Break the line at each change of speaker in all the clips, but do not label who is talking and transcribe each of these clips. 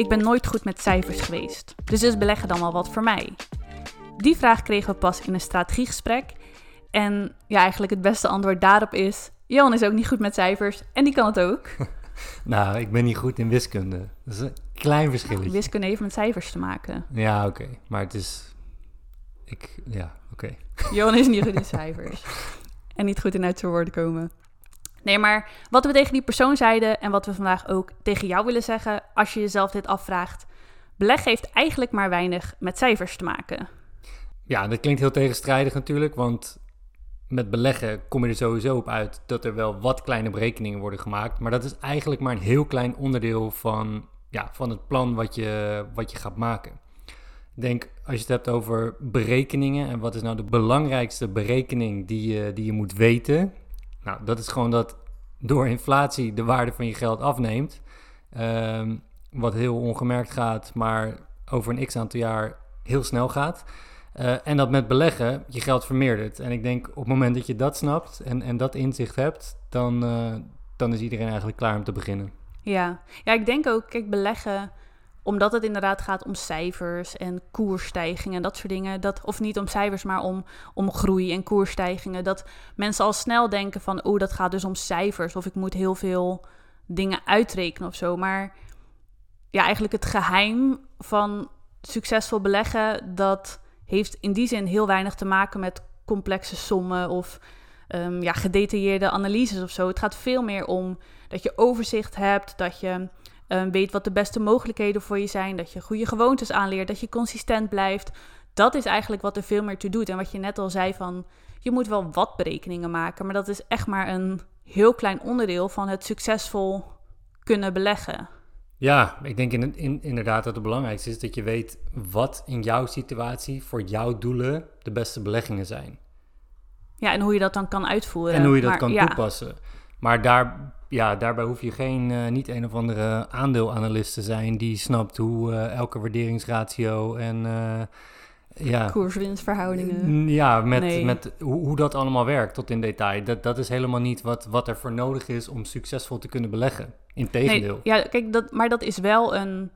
Ik ben nooit goed met cijfers geweest, dus is beleggen dan wel wat voor mij? Die vraag kregen we pas in een strategiegesprek. En ja, eigenlijk het beste antwoord daarop is... Johan is ook niet goed met cijfers en die kan het ook.
Nou, ik ben niet goed in wiskunde. Dat is een klein verschilletje.
Wiskunde heeft met cijfers te maken.
Ja, oké. Maar het is... Ik... Ja, oké.
Johan is niet goed in cijfers. En niet goed in uit zijn woorden komen. Nee, maar wat we tegen die persoon zeiden en wat we vandaag ook tegen jou willen zeggen, als je jezelf dit afvraagt, beleg heeft eigenlijk maar weinig met cijfers te maken.
Ja, dat klinkt heel tegenstrijdig natuurlijk, want met beleggen kom je er sowieso op uit dat er wel wat kleine berekeningen worden gemaakt. Maar dat is eigenlijk maar een heel klein onderdeel van, ja, van het plan wat je, wat je gaat maken. Ik denk, als je het hebt over berekeningen en wat is nou de belangrijkste berekening die je, die je moet weten. Nou, dat is gewoon dat door inflatie de waarde van je geld afneemt. Ehm, wat heel ongemerkt gaat, maar over een x aantal jaar heel snel gaat. Uh, en dat met beleggen je geld vermeerdert. En ik denk op het moment dat je dat snapt en, en dat inzicht hebt, dan, uh, dan is iedereen eigenlijk klaar om te beginnen.
Ja. ja, ik denk ook, kijk, beleggen, omdat het inderdaad gaat om cijfers en koersstijgingen en dat soort dingen. Dat, of niet om cijfers, maar om, om groei en koersstijgingen. Dat mensen al snel denken van, oh, dat gaat dus om cijfers. Of ik moet heel veel dingen uitrekenen of zo. Maar ja, eigenlijk het geheim van succesvol beleggen, dat heeft in die zin heel weinig te maken met complexe sommen of um, ja, gedetailleerde analyses of zo. Het gaat veel meer om dat je overzicht hebt, dat je um, weet wat de beste mogelijkheden voor je zijn, dat je goede gewoontes aanleert, dat je consistent blijft. Dat is eigenlijk wat er veel meer toe doet. En wat je net al zei van, je moet wel wat berekeningen maken, maar dat is echt maar een heel klein onderdeel van het succesvol kunnen beleggen.
Ja, ik denk in, in, inderdaad dat het belangrijkste is dat je weet wat in jouw situatie voor jouw doelen de beste beleggingen zijn.
Ja, en hoe je dat dan kan uitvoeren.
En hoe je dat kan toepassen. Maar daar, ja, daarbij hoef je geen, uh, niet een of andere aandeelanalist te zijn die snapt hoe uh, elke waarderingsratio en uh, ja,
koerswinstverhoudingen.
Ja, met, nee. met hoe, hoe, dat allemaal werkt tot in detail. Dat, dat is helemaal niet wat, wat er voor nodig is om succesvol te kunnen beleggen. Integendeel.
Nee, ja, kijk, dat, maar dat is wel een,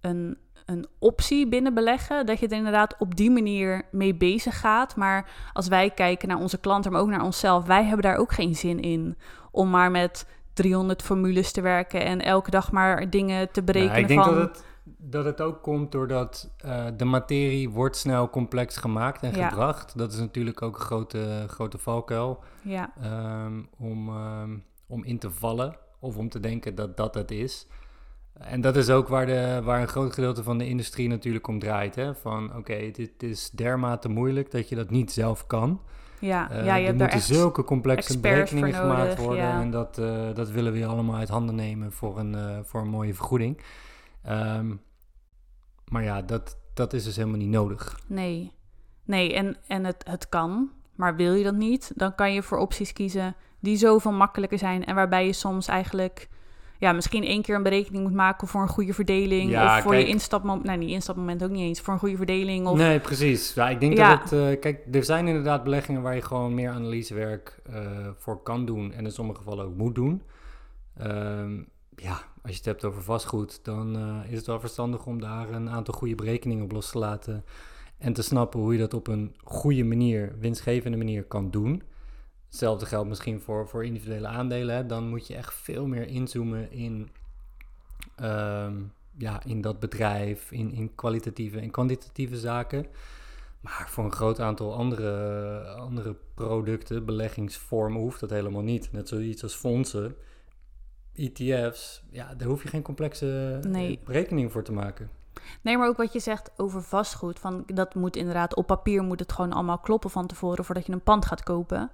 een, een optie binnen beleggen. Dat je er inderdaad op die manier mee bezig gaat. Maar als wij kijken naar onze klanten, maar ook naar onszelf, wij hebben daar ook geen zin in om maar met 300 formules te werken en elke dag maar dingen te berekenen. Nou,
ik denk
van...
dat het dat het ook komt doordat uh, de materie wordt snel complex gemaakt en ja. gebracht. Dat is natuurlijk ook een grote, grote valkuil
ja.
um, om, um, om in te vallen of om te denken dat dat het is. En dat is ook waar, de, waar een groot gedeelte van de industrie natuurlijk om draait. Hè? Van oké, okay, dit is dermate moeilijk dat je dat niet zelf kan.
Ja, uh, ja je
er
hebt
moeten
echt
zulke complexe berekeningen
nodig,
gemaakt worden.
Ja.
En dat, uh, dat willen we allemaal uit handen nemen voor een, uh, voor een mooie vergoeding. Um, maar ja, dat, dat is dus helemaal niet nodig.
Nee, nee en, en het, het kan. Maar wil je dat niet, dan kan je voor opties kiezen die zoveel makkelijker zijn. En waarbij je soms eigenlijk ja, misschien één keer een berekening moet maken voor een goede verdeling.
Ja,
of voor
kijk,
je instapmoment. Nee, niet instapmoment ook niet eens. Voor een goede verdeling. Of,
Nee, precies. Ja, ik denk
Ja.
dat het... eh, kijk, er zijn inderdaad beleggingen waar je gewoon meer analysewerk eh, voor kan doen. En in sommige gevallen ook moet doen. Ehm, ja, als je het hebt over vastgoed, dan eh, is het wel verstandig om daar een aantal goede berekeningen op los te laten. En te snappen hoe je dat op een goede manier, winstgevende manier kan doen. Hetzelfde geldt misschien voor, voor individuele aandelen. Hè. Dan moet je echt veel meer inzoomen in, ehm, ja, in dat bedrijf, in, in kwalitatieve en kwantitatieve zaken. Maar voor een groot aantal andere, andere producten, beleggingsvormen, hoeft dat helemaal niet. Net zoiets als fondsen, ETF's, ja, daar hoef je geen complexe eh,
Nee.
berekeningen voor te maken.
Nee, maar ook wat je zegt over vastgoed. Van, dat moet inderdaad op papier moet het gewoon allemaal kloppen van tevoren voordat je een pand gaat kopen.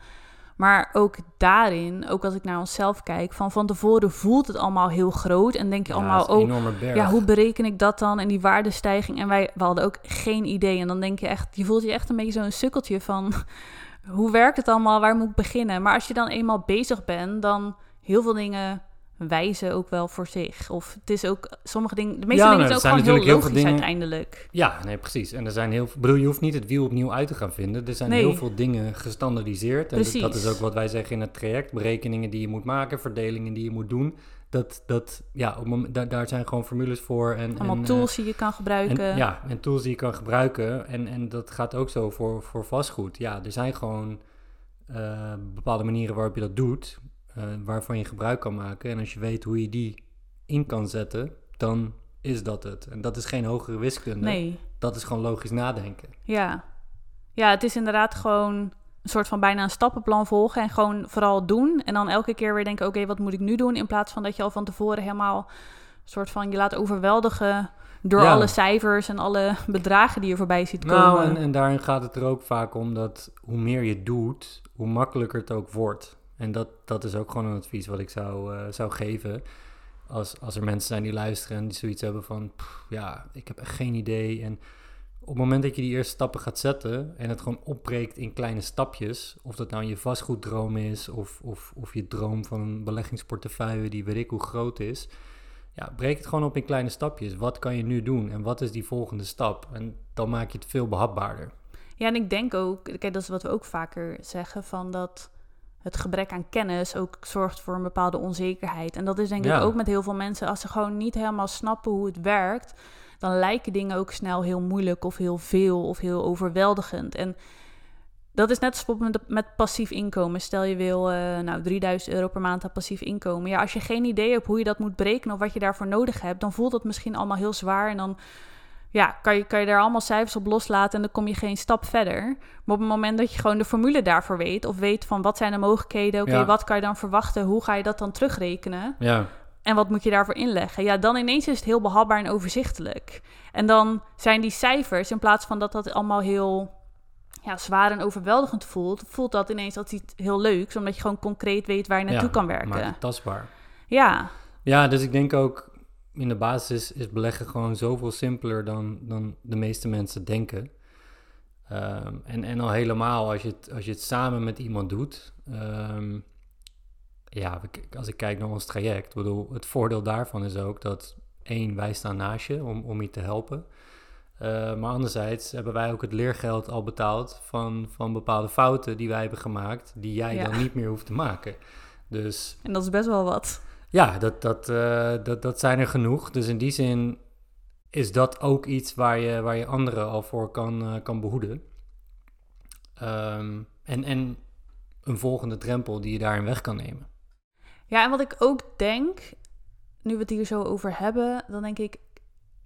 Maar ook daarin, ook als ik naar onszelf kijk, van van tevoren voelt het allemaal heel groot. En denk je
Ja,
allemaal,
een
oh, ja, hoe bereken ik dat dan? En die waardestijging. En wij we hadden ook geen idee. En dan denk je echt, je voelt je echt een beetje zo'n sukkeltje van, hoe werkt het allemaal? Waar moet ik beginnen? Maar als je dan eenmaal bezig bent, dan heel veel dingen wijzen ook wel voor zich. Of het is ook, sommige dingen, de meeste
Ja,
dingen
nou,
zijn ook gewoon heel logisch
veel dingen-
uiteindelijk.
Ja, nee, precies. En er zijn heel veel... bedoel, je hoeft niet het wiel opnieuw uit te gaan vinden. Er zijn
Nee.
heel veel dingen gestandardiseerd. En dat- is ook wat wij zeggen in het traject. Berekeningen die je moet maken, verdelingen die je moet doen. Dat, dat ja, op moment, daar, daar zijn gewoon formules voor. En,
Allemaal
en, eh,
tools die je kan gebruiken.
En, ja, en tools die je kan gebruiken. En, en dat gaat ook zo voor, voor vastgoed. Ja, er zijn gewoon eh, bepaalde manieren waarop je dat doet, eh, waarvan je gebruik kan maken. En als je weet hoe je die in kan zetten, dan is dat het. En dat is geen hogere wiskunde.
nee,
Dat is gewoon logisch nadenken.
ja. Ja, het is inderdaad gewoon een soort van bijna een stappenplan volgen en gewoon vooral doen. En dan elke keer weer denken, oké, wat moet ik nu doen? In plaats van dat je al van tevoren helemaal een soort van je laat overweldigen door
Ja.
alle cijfers en alle bedragen die je voorbij ziet komen.
Nou, en, en daarin gaat het er ook vaak om dat hoe meer je doet, hoe makkelijker het ook wordt. En dat, dat is ook gewoon een advies wat ik zou, eh, zou geven. Als, als er mensen zijn die luisteren en die zoiets hebben van, ja, ik heb echt geen idee. En op het moment dat je die eerste stappen gaat zetten en het gewoon opbreekt in kleine stapjes, of dat nou je vastgoeddroom is, of, of, of je droom van een beleggingsportefeuille die weet ik hoe groot is, ja, breek het gewoon op in kleine stapjes. Wat kan je nu doen en wat is die volgende stap? En dan maak je het veel behapbaarder.
Ja, en ik denk ook, kijk, dat is wat we ook vaker zeggen, van dat het gebrek aan kennis ook zorgt voor een bepaalde onzekerheid. En dat is denk
Ja.
ik ook met heel veel mensen, als ze gewoon niet helemaal snappen hoe het werkt, dan lijken dingen ook snel heel moeilijk of heel veel of heel overweldigend. En dat is net als bijvoorbeeld met, passief inkomen. Stel je wil eh, nou 3000 euro per maand aan passief inkomen. Ja, als je geen idee hebt hoe je dat moet berekenen of wat je daarvoor nodig hebt, dan voelt dat misschien allemaal heel zwaar. En dan ja, kan je, kan je daar allemaal cijfers op loslaten en dan kom je geen stap verder. Maar op het moment dat je gewoon de formule daarvoor weet, of weet van wat zijn de mogelijkheden, oké,
Ja.
wat kan je dan verwachten, hoe ga je dat dan terugrekenen
Ja,
en wat moet je daarvoor inleggen? Ja, dan ineens is het heel behapbaar en overzichtelijk. En dan zijn die cijfers, in plaats van dat dat allemaal heel ja, zwaar en overweldigend voelt, voelt dat ineens als iets heel leuks, omdat je gewoon concreet weet waar je naartoe
ja,
kan werken.
het tastbaar.
Ja,
Ja, dus ik denk ook in de basis is beleggen gewoon zoveel simpeler dan, dan de meeste mensen denken. Ehm, en, en al helemaal als je het, als je het samen met iemand doet. Ehm, ja, als ik kijk naar ons traject, bedoel, het voordeel daarvan is ook dat één, wij staan naast je om, om je te helpen. Eh, maar anderzijds hebben wij ook het leergeld al betaald van, van bepaalde fouten die wij hebben gemaakt, die jij
Ja.
dan niet meer hoeft te maken. Dus
en dat is best wel wat.
Ja, dat, dat, eh, dat, dat zijn er genoeg. Dus in die zin is dat ook iets waar je, waar je anderen al voor kan, eh, kan behoeden. Ehm, en, en een volgende drempel die je daarin weg kan nemen.
Ja, en wat ik ook denk, nu we het hier zo over hebben, dan denk ik,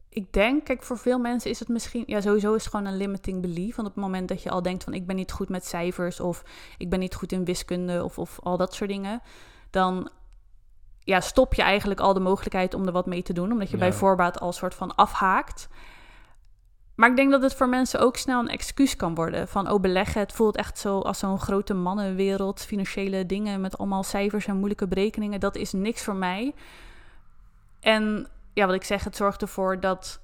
ik denk, kijk, voor veel mensen is het misschien, ja, sowieso is het gewoon een limiting belief. Want op het moment dat je al denkt van, ik ben niet goed met cijfers of ik ben niet goed in wiskunde of, of al dat soort dingen, dan ja, stop je eigenlijk al de mogelijkheid om er wat mee te doen, omdat je
Ja.
bij voorbaat al soort van afhaakt. Maar ik denk dat het voor mensen ook snel een excuus kan worden. Van, oh, beleggen, het voelt echt zo als zo'n grote mannenwereld. Financiële dingen met allemaal cijfers en moeilijke berekeningen. Dat is niks voor mij. En ja, wat ik zeg, het zorgt ervoor dat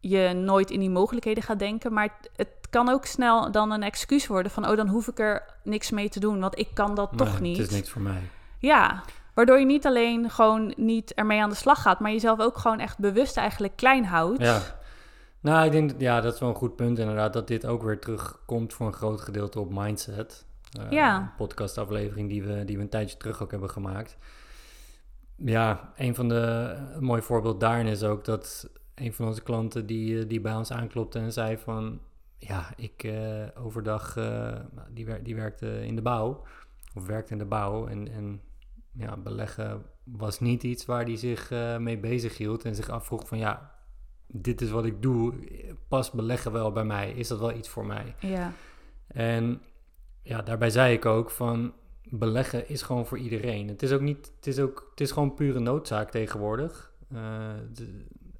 je nooit in die mogelijkheden gaat denken. Maar het, kan ook snel dan een excuus worden van, oh, dan hoef ik er niks mee te doen. Want ik kan dat toch niet.
Het is niks voor mij.
Ja, waardoor je niet alleen gewoon niet ermee aan de slag gaat, maar jezelf ook gewoon echt bewust eigenlijk klein houdt.
Ja. Nou, ik denk ja, dat is wel een goed punt inderdaad. Dat dit ook weer terugkomt voor een groot gedeelte op mindset. Eh,
Ja.
Een podcastaflevering die we, die we een tijdje terug ook hebben gemaakt. Ja, een van de... Een mooi voorbeeld daarin is ook dat een van onze klanten die, eh, die bij ons aanklopte en zei van... Ja, ik eh, overdag... die, wer die werkte in de bouw. Of werkte in de bouw. En, en ja, beleggen was niet iets waar hij zich eh, mee bezig hield. En zich afvroeg van ja, dit is wat ik doe. Past beleggen wel bij mij? Is dat wel iets voor mij?
Ja,
En ja, daarbij zei ik ook van beleggen is gewoon voor iedereen. Het is ook niet, het is ook, het is gewoon pure noodzaak tegenwoordig. Eh,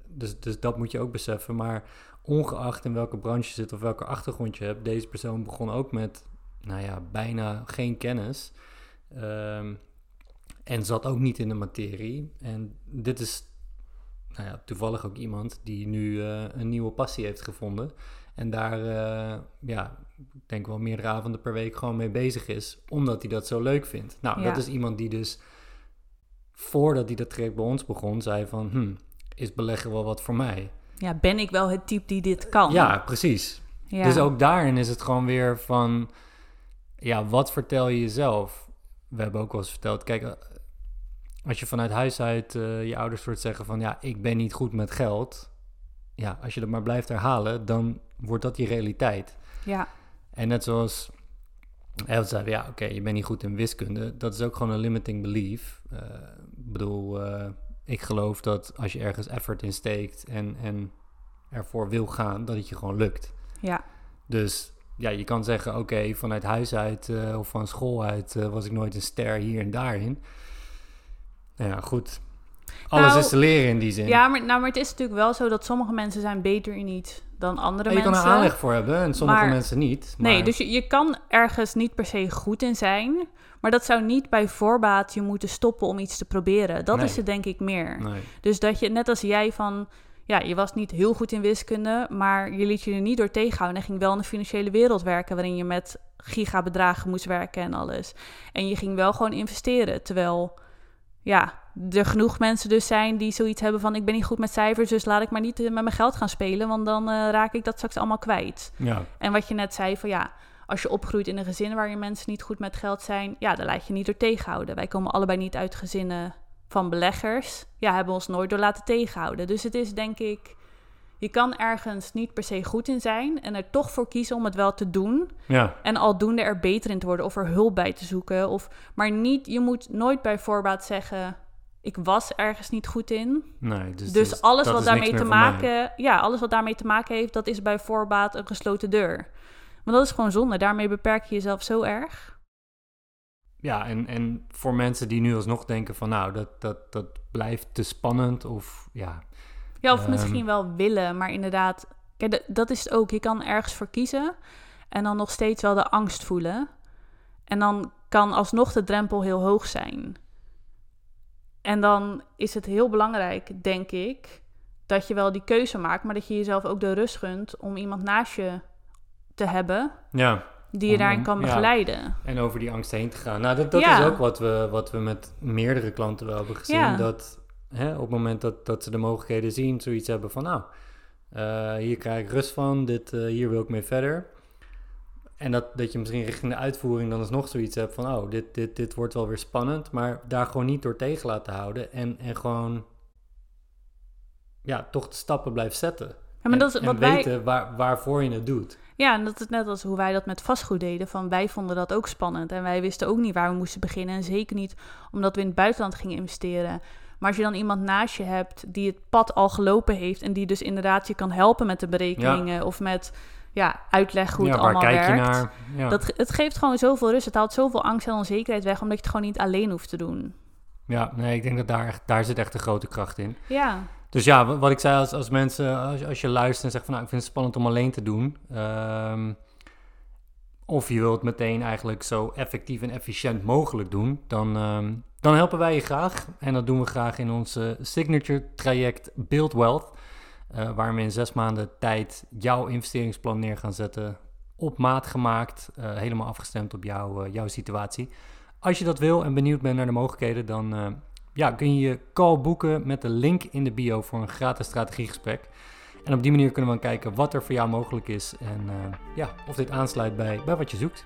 dus, dus dat moet je ook beseffen. Maar ongeacht in welke branche je zit of welke achtergrond je hebt, deze persoon begon ook met, nou ja, bijna geen kennis. Ehm, en zat ook niet in de materie. En dit is nou ja, toevallig ook iemand die nu eh, een nieuwe passie heeft gevonden. En daar, eh, ja, ik denk wel meerdere avonden per week gewoon mee bezig is. Omdat hij dat zo leuk vindt. Nou,
Ja.
dat is iemand die dus voordat hij dat traject bij ons begon, zei van, hm, is beleggen wel wat voor mij?
Ja, ben ik wel het type die dit kan?
Ja, precies.
Ja.
Dus ook daarin is het gewoon weer van, ja, wat vertel je jezelf? We hebben ook wel eens verteld, kijk, als je vanuit huis uit eh, je ouders hoort zeggen van, ja, ik ben niet goed met geld. Ja, als je dat maar blijft herhalen, dan wordt dat je realiteit.
Ja,
En net zoals Elf zei, ja, oké, je bent niet goed in wiskunde. Dat is ook gewoon een limiting belief. Eh, ik bedoel, eh, ik geloof dat als je ergens effort in steekt en, en ervoor wil gaan, dat het je gewoon lukt.
ja,
Dus ja, je kan zeggen, oké, vanuit huis uit of van school uit was ik nooit een ster hier en daarin. Nou ja, goed. Alles
Nou,
is te leren in die zin.
ja maar, nou, maar het is natuurlijk wel zo dat sommige mensen zijn beter in iets dan andere
En je kan
mensen.
er aanleg voor hebben en sommige
Maar-
mensen niet.
Nee,
maar-
dus je, je kan ergens niet per se goed in zijn. Maar dat zou niet bij voorbaat je moeten stoppen om iets te proberen. Dat
Nee.
is het denk ik meer.
Nee.
Dus dat je, net als jij van... Ja, je was niet heel goed in wiskunde, maar je liet je er niet door tegenhouden. En ging wel in de financiële wereld werken, waarin je met gigabedragen moest werken en alles. En je ging wel gewoon investeren. Terwijl, ja, er genoeg mensen dus zijn die zoiets hebben van... ik ben niet goed met cijfers, dus laat ik maar niet eh, met mijn geld gaan spelen... want dan eh, raak ik dat straks allemaal kwijt.
Ja,
En wat je net zei van ja, als je opgroeit in een gezin waar je mensen niet goed met geld zijn, ja, dan laat je niet door tegenhouden. Wij komen allebei niet uit gezinnen van beleggers. Ja, hebben ons nooit door laten tegenhouden. Dus het is denk ik, je kan ergens niet per se goed in zijn en er toch voor kiezen om het wel te doen.
ja,
En aldoende er beter in te worden of er hulp bij te zoeken. Of, maar niet, je moet nooit bij voorbaat zeggen, ik was ergens niet goed in.
nee. Dus,
Dus, alles wat daarmee te maken, ja, alles wat daarmee te maken heeft, dat is bij voorbaat een gesloten deur. Want dat is gewoon zonde. Daarmee beperk je jezelf zo erg.
Ja, en, en voor mensen die nu alsnog denken van nou, dat, dat, dat blijft te spannend of ja,
Ja, of
Ehm.
misschien wel willen, maar inderdaad, kijk, dat- is het ook. Je kan ergens voor kiezen en dan nog steeds wel de angst voelen. En dan kan alsnog de drempel heel hoog zijn. En dan is het heel belangrijk, denk ik, dat je wel die keuze maakt, maar dat je jezelf ook de rust gunt om iemand naast je te hebben
ja,
die je daarin kan
ja.
begeleiden.
en over die angst heen te gaan. Nou, dat, dat
Ja.
is ook wat we, wat we met meerdere klanten wel hebben gezien.
Ja.
Dat hè, op het moment dat, dat ze de mogelijkheden zien, zoiets hebben van nou, eh, hier krijg ik rust van, dit, eh, hier wil ik mee verder. En dat, dat je misschien richting de uitvoering dan alsnog zoiets hebt van, oh, dit, dit, dit wordt wel weer spannend, maar daar gewoon niet door tegen laten houden en, en gewoon, ja, toch de stappen blijft zetten.
Ja, maar
en,
dat is
en
wat wij,
weten waar, waarvoor je het doet.
Ja, en dat is net als hoe wij dat met vastgoed deden. Van wij vonden dat ook spannend. En wij wisten ook niet waar we moesten beginnen. En zeker niet omdat we in het buitenland gingen investeren. Maar als je dan iemand naast je hebt die het pad al gelopen heeft. En die dus inderdaad je kan helpen met de berekeningen. Of met ja, uitleg hoe
ja,
het
waar
allemaal
kijk
werkt.
naar? Ja.
Dat, het geeft gewoon zoveel rust. Het haalt zoveel angst en onzekerheid weg. Omdat je het gewoon niet alleen hoeft te doen.
Ja, nee, ik denk dat daar, echt- daar zit echt een grote kracht in.
Ja,
Dus ja, wa- wat ik zei, als, als mensen, als, je- als je luistert en zegt van nou, ik vind het spannend om alleen te doen. ehm, of je wilt meteen eigenlijk zo effectief en efficiënt mogelijk doen, dan, ehm, dan helpen wij je graag. En dat doen we graag in ons eh, signature traject Build Wealth. eh, waar we in zes maanden tijd jouw investeringsplan neer gaan zetten. Op maat gemaakt, eh, helemaal afgestemd op jouw, eh, jouw situatie. Als je dat wil en benieuwd bent naar de mogelijkheden, dan ja, kun je je call boeken met de link in de bio voor een gratis strategiegesprek. En op die manier kunnen we dan kijken wat er voor jou mogelijk is en eh, ja, of dit aansluit bij, bij wat je zoekt.